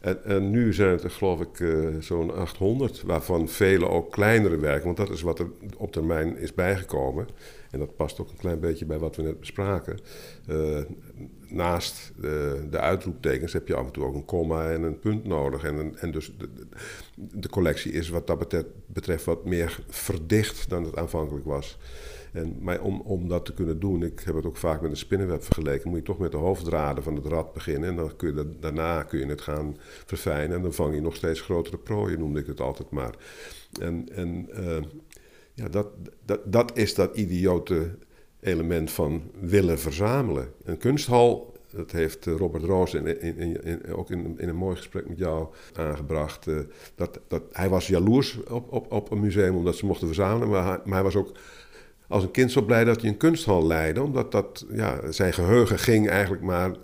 En, en, nu zijn het er geloof ik uh, zo'n 800, waarvan vele ook kleinere werken, want dat is wat er op termijn is bijgekomen. En dat past ook een klein beetje bij wat we net bespraken. Uh, naast de, de, uitroeptekens heb je af en toe ook een komma en een punt nodig. En, en dus de, collectie is wat dat betreft wat meer verdicht dan het aanvankelijk was. En, maar om, om dat te kunnen doen, ik heb het ook vaak met een spinnenweb vergeleken, moet je toch met de hoofddraden van het rad beginnen. En dan kun je daarna kun je het gaan verfijnen. En dan vang je nog steeds grotere prooien, noemde ik het altijd maar. En, en uh, ja, dat, dat, dat is dat idiote element van willen verzamelen. Een kunsthal, dat heeft eh, Robert Roos in, in, in, ook in, een mooi gesprek met jou aangebracht. Uh, dat, dat, hij was jaloers op, op, op een museum omdat ze mochten verzamelen, maar hij, maar hij was ook als een kind zo blij dat hij een kunsthal leidde, omdat dat, ja, zijn geheugen ging eigenlijk maar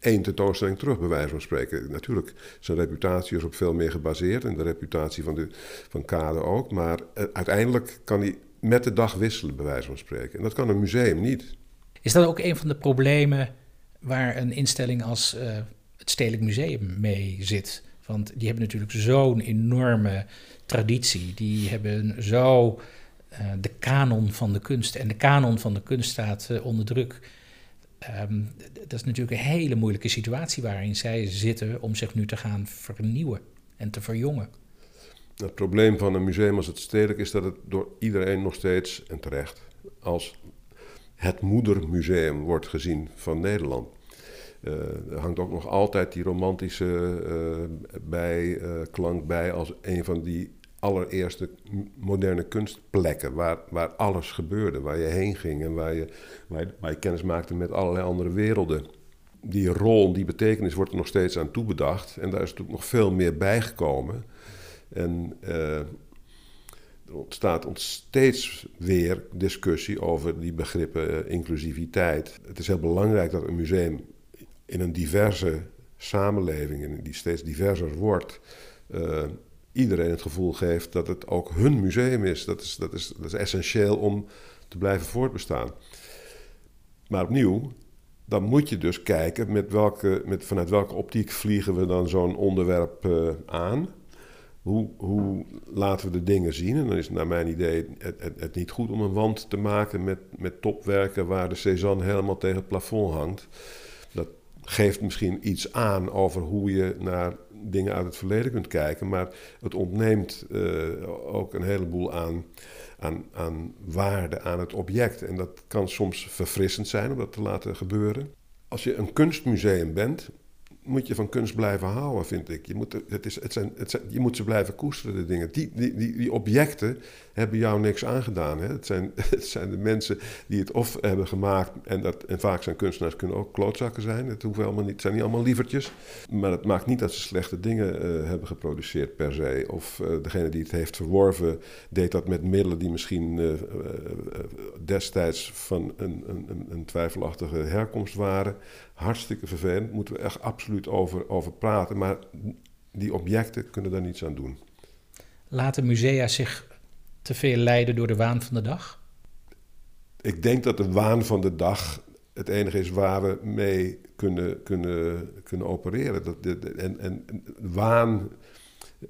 één tentoonstelling terug, bij wijze van spreken. Natuurlijk, zijn reputatie is op veel meer gebaseerd en de reputatie van, de, van Kade ook. Maar uh, uiteindelijk kan hij met de dag wisselen, bij wijze van spreken. En dat kan een museum niet. Is dat ook een van de problemen waar een instelling als uh, het Stedelijk Museum mee zit? Want die hebben natuurlijk zo'n enorme traditie. Die hebben zo uh, de kanon van de kunst. En de kanon van de kunst staat uh, onder druk. Um, dat is natuurlijk een hele moeilijke situatie waarin zij zitten om zich nu te gaan vernieuwen en te verjongen. Het probleem van een museum als het stedelijk is dat het door iedereen nog steeds, en terecht, als het moedermuseum wordt gezien van Nederland. Uh, er hangt ook nog altijd die romantische uh, bijklank uh, bij als een van die allereerste moderne kunstplekken waar, waar alles gebeurde, waar je heen ging en waar je, waar je, waar je kennis maakte met allerlei andere werelden. Die rol, die betekenis wordt er nog steeds aan toebedacht en daar is natuurlijk nog veel meer bijgekomen. En uh, er ontstaat steeds weer discussie over die begrippen uh, inclusiviteit. Het is heel belangrijk dat een museum in een diverse samenleving, in die steeds diverser wordt, uh, iedereen het gevoel geeft dat het ook hun museum is. Dat is, dat is, dat is essentieel om te blijven voortbestaan. Maar opnieuw, dan moet je dus kijken met welke, met, vanuit welke optiek vliegen we dan zo'n onderwerp aan. Hoe, hoe, laten we de dingen zien? En dan is naar mijn idee het, het, het, niet goed om een wand te maken met, met topwerken waar de Cézanne helemaal tegen het plafond hangt. Dat geeft misschien iets aan over hoe je naar dingen uit het verleden kunt kijken, maar het ontneemt uh, ook een heleboel aan, aan, aan waarde aan het object. En dat kan soms verfrissend zijn om dat te laten gebeuren. Als je een kunstmuseum bent, moet je van kunst blijven houden, vind ik. Je moet, het is, het zijn, het je moet ze blijven koesteren, de dingen. Die, die, die objecten hebben jou niks aangedaan. Hè? Het, zijn, het zijn de mensen die het of hebben gemaakt... En, dat, en vaak zijn kunstenaars kunnen ook klootzakken zijn. Het, hoeft helemaal niet, zijn niet allemaal lievertjes. Maar het maakt niet dat ze slechte dingen uh, hebben geproduceerd per se. Of uh, degene die het heeft verworven... deed dat met middelen die misschien uh, destijds... van een, een, een twijfelachtige herkomst waren hartstikke vervelend. Moeten we echt absoluut over, over praten. Maar die objecten kunnen daar niets aan doen. Laten musea zich te veel leiden door de waan van de dag? Ik denk dat de waan van de dag het enige is waar we mee kunnen, kunnen, kunnen opereren. Dat, en, en waan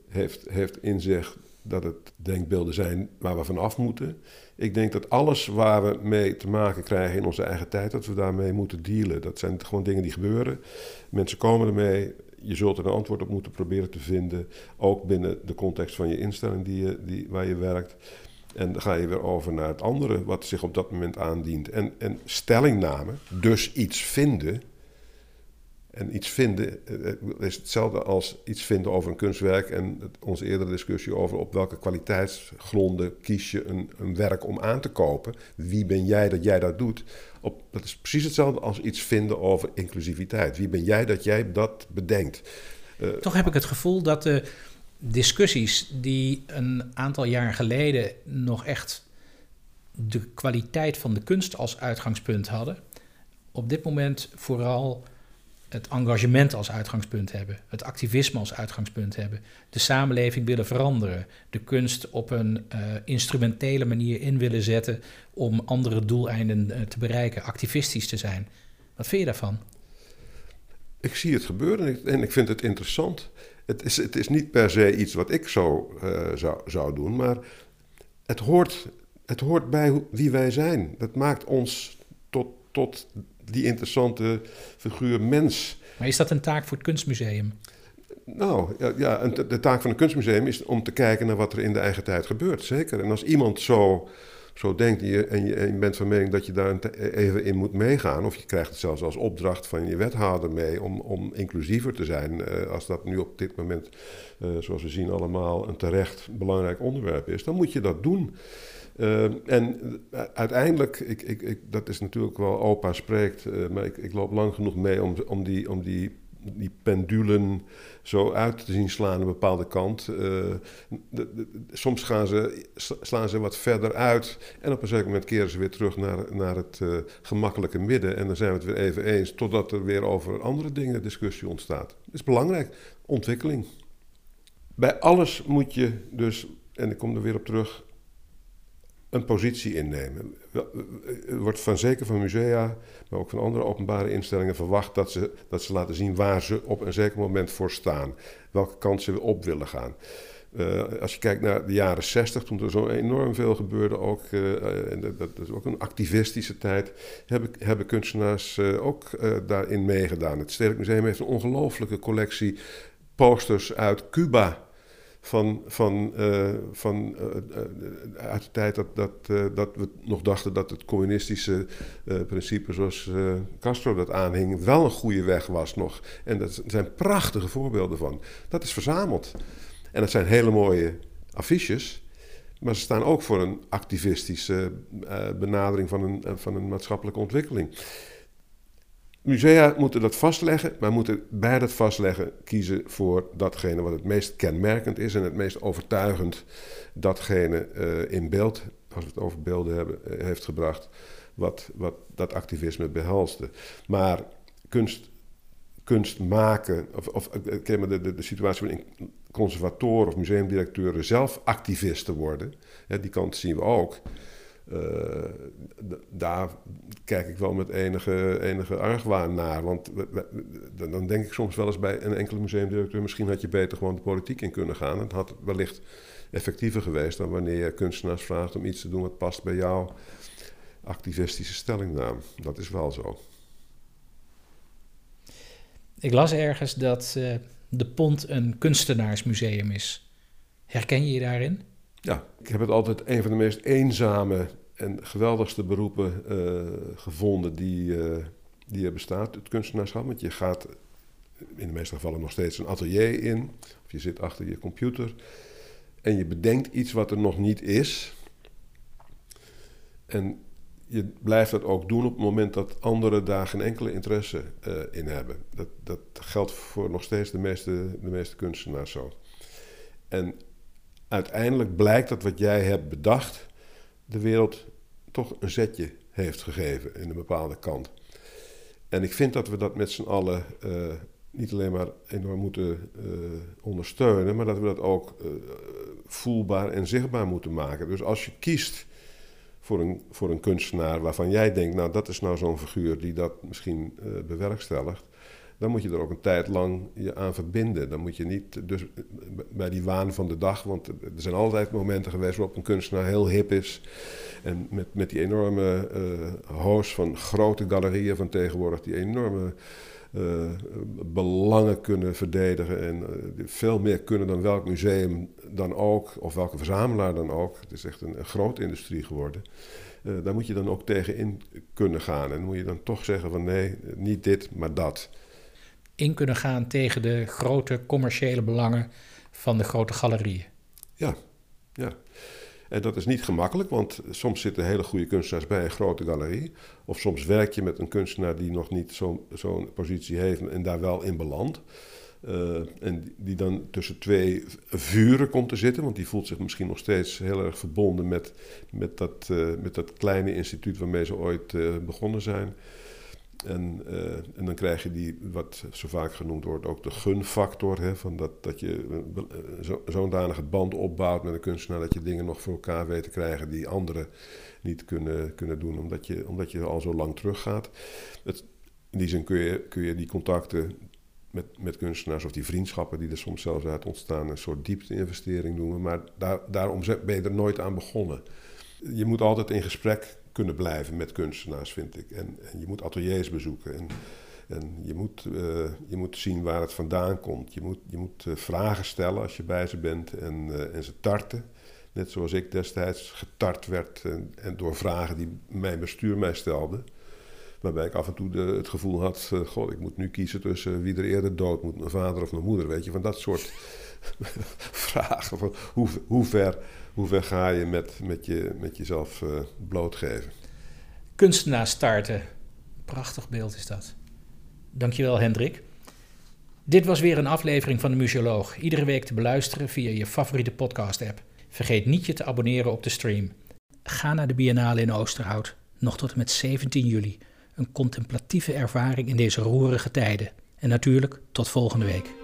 heeft, heeft in zich dat het denkbeelden zijn waar we van af moeten. Ik denk dat alles waar we mee te maken krijgen in onze eigen tijd, dat we daarmee moeten dealen. Dat zijn gewoon dingen die gebeuren. Mensen komen ermee. Je zult er een antwoord op moeten proberen te vinden. Ook binnen de context van je instelling die je, die, waar je werkt. En dan ga je weer over naar het andere wat zich op dat moment aandient. En, en stellingname, dus iets vinden, en iets vinden eh, eh, is hetzelfde als iets vinden over een kunstwerk. En onze eerdere discussie over op welke kwaliteitsgronden kies je een, een werk om aan te kopen. Wie ben jij dat jij dat doet? Op, dat is precies hetzelfde als iets vinden over inclusiviteit. Wie ben jij dat jij dat bedenkt? Uh, Toch heb ik het gevoel dat de discussies die een aantal jaar geleden nog echt de kwaliteit van de kunst als uitgangspunt hadden, op dit moment vooral het engagement als uitgangspunt hebben, het activisme als uitgangspunt hebben, de samenleving willen veranderen, de kunst op een uh, instrumentele manier in willen zetten om andere doeleinden uh, te bereiken, activistisch te zijn. Wat vind je daarvan? Ik zie het gebeuren en ik, vind het interessant. Het is, het is niet per se iets wat ik zo uh, zou, zou doen, maar het hoort, het hoort bij wie wij zijn. Dat maakt ons tot, tot die interessante figuur mens. Maar is dat een taak voor het kunstmuseum? Nou, ja, de taak van een kunstmuseum is om te kijken naar wat er in de eigen tijd gebeurt, zeker. En als iemand zo, zo denkt en je, en, je, bent van mening dat je daar even in moet meegaan, of je krijgt het zelfs als opdracht van je wethouder mee om, om inclusiever te zijn, uh, als dat nu op dit moment, uh, zoals we zien, allemaal een terecht belangrijk onderwerp is, dan moet je dat doen. Uh, en uiteindelijk, ik, ik, ik, dat is natuurlijk wel opa spreekt, uh, maar ik, ik, loop lang genoeg mee om, om, die, om die, die pendulen zo uit te zien slaan aan een bepaalde kant. Soms gaan ze, slaan ze wat verder uit en op een zeker moment keren ze weer terug naar, naar het gemakkelijke midden. En dan zijn we het weer even eens, totdat er weer over andere dingen discussie ontstaat. Dat is belangrijk, ontwikkeling. Bij alles moet je dus, en ik kom er weer op terug, een positie innemen. Er wordt van zeker van musea, maar ook van andere openbare instellingen verwacht dat ze, dat ze laten zien waar ze op een zeker moment voor staan. Welke kant ze op willen gaan. Uh, als je kijkt naar de jaren 60, toen er zo enorm veel gebeurde, ook, en dat, dat, is ook een activistische tijd, hebben, hebben kunstenaars ook daarin meegedaan. Het Stedelijk Museum heeft een ongelooflijke collectie posters uit Cuba van, van, uh, van uh, uit de tijd dat, dat, dat we nog dachten dat het communistische principe zoals Castro dat aanhing wel een goede weg was nog. En dat zijn prachtige voorbeelden van. Dat is verzameld. En dat zijn hele mooie affiches. Maar ze staan ook voor een activistische benadering van een, van een maatschappelijke ontwikkeling. Musea moeten dat vastleggen, maar moeten bij dat vastleggen kiezen voor datgene wat het meest kenmerkend is en het meest overtuigend datgene uh, in beeld, als we het over beelden hebben, uh, heeft gebracht, wat, wat dat activisme behelste. Maar kunst, kunst maken, of, of uh, de, de, de situatie waarin conservatoren of museumdirecteuren zelf activisten worden, die kant zien we ook. Uh, daar kijk ik wel met enige, enige argwaan naar. Want dan denk ik soms wel eens bij een enkele museumdirecteur... misschien had je beter gewoon de politiek in kunnen gaan. Het had wellicht effectiever geweest dan wanneer je kunstenaars vraagt... om iets te doen wat past bij jouw activistische stellingnaam. Dat is wel zo. Ik las ergens dat uh, de Pont een kunstenaarsmuseum is. Herken je je daarin? Ja, ik heb het altijd een van de meest eenzame en geweldigste beroepen uh, gevonden die, uh, die er bestaat, het kunstenaarschap. Want je gaat in de meeste gevallen nog steeds een atelier in. Of je zit achter je computer. En je bedenkt iets wat er nog niet is. En je blijft dat ook doen op het moment dat anderen daar geen enkele interesse uh, in hebben. Dat, dat geldt voor nog steeds de meeste, de meeste kunstenaars zo. En uiteindelijk blijkt dat wat jij hebt bedacht, de wereld toch een zetje heeft gegeven in een bepaalde kant. En ik vind dat we dat met z'n allen uh, niet alleen maar enorm moeten uh, ondersteunen, maar dat we dat ook uh, voelbaar en zichtbaar moeten maken. Dus als je kiest voor een, voor een kunstenaar waarvan jij denkt, nou dat is nou zo'n figuur die dat misschien bewerkstelligt, dan moet je er ook een tijd lang je aan verbinden. Dan moet je niet dus bij die waan van de dag, want er zijn altijd momenten geweest waarop een kunstenaar heel hip is. En met, met die enorme uh, host van grote galerieën van tegenwoordig, die enorme uh, belangen kunnen verdedigen en veel meer kunnen dan welk museum dan ook, of welke verzamelaar dan ook. Het is echt een, een grote industrie geworden. Daar moet je dan ook tegen in kunnen gaan. En moet je dan toch zeggen van nee, niet dit, maar dat in kunnen gaan tegen de grote commerciële belangen van de grote galerieën. Ja, ja. En dat is niet gemakkelijk, want soms zitten hele goede kunstenaars bij een grote galerie. Of soms werk je met een kunstenaar die nog niet zo'n positie heeft en daar wel in belandt. Uh, en die dan tussen twee vuren komt te zitten, want die voelt zich misschien nog steeds heel erg verbonden met, met, dat, uh, met dat kleine instituut waarmee ze ooit uh, begonnen zijn. En, uh, en dan krijg je die, wat zo vaak genoemd wordt, ook de gunfactor. Hè, van dat, dat je zo'n danige band opbouwt met een kunstenaar dat je dingen nog voor elkaar weet te krijgen die anderen niet kunnen, kunnen doen, omdat je, omdat je al zo lang teruggaat. Het, in die zin kun je, kun je die contacten met, met kunstenaars of die vriendschappen die er soms zelfs uit ontstaan, een soort diepte-investering noemen. Maar daar, daarom ben je er nooit aan begonnen. Je moet altijd in gesprek kunnen blijven met kunstenaars, vind ik. En, en je moet ateliers bezoeken. En, en je, moet, uh, je moet zien waar het vandaan komt. Je moet, je moet uh, vragen stellen als je bij ze bent en, uh, en ze tarten. Net zoals ik destijds getart werd en, en, door vragen die mijn bestuur mij stelde. Waarbij ik af en toe de, het gevoel had: God, ik moet nu kiezen tussen wie er eerder dood moet, mijn vader of mijn moeder. Weet je, van dat soort vragen. Van hoe, hoe ver hoe ver ga je met, met, je, met jezelf uh, blootgeven? Kunstenaar starten. Prachtig beeld is dat. Dankjewel, Hendrik. Dit was weer een aflevering van de Museoloog. Iedere week te beluisteren via je favoriete podcast-app. Vergeet niet je te abonneren op de stream. Ga naar de Biennale in Oosterhout, nog tot en met 17 juli. Een contemplatieve ervaring in deze roerige tijden. En natuurlijk tot volgende week.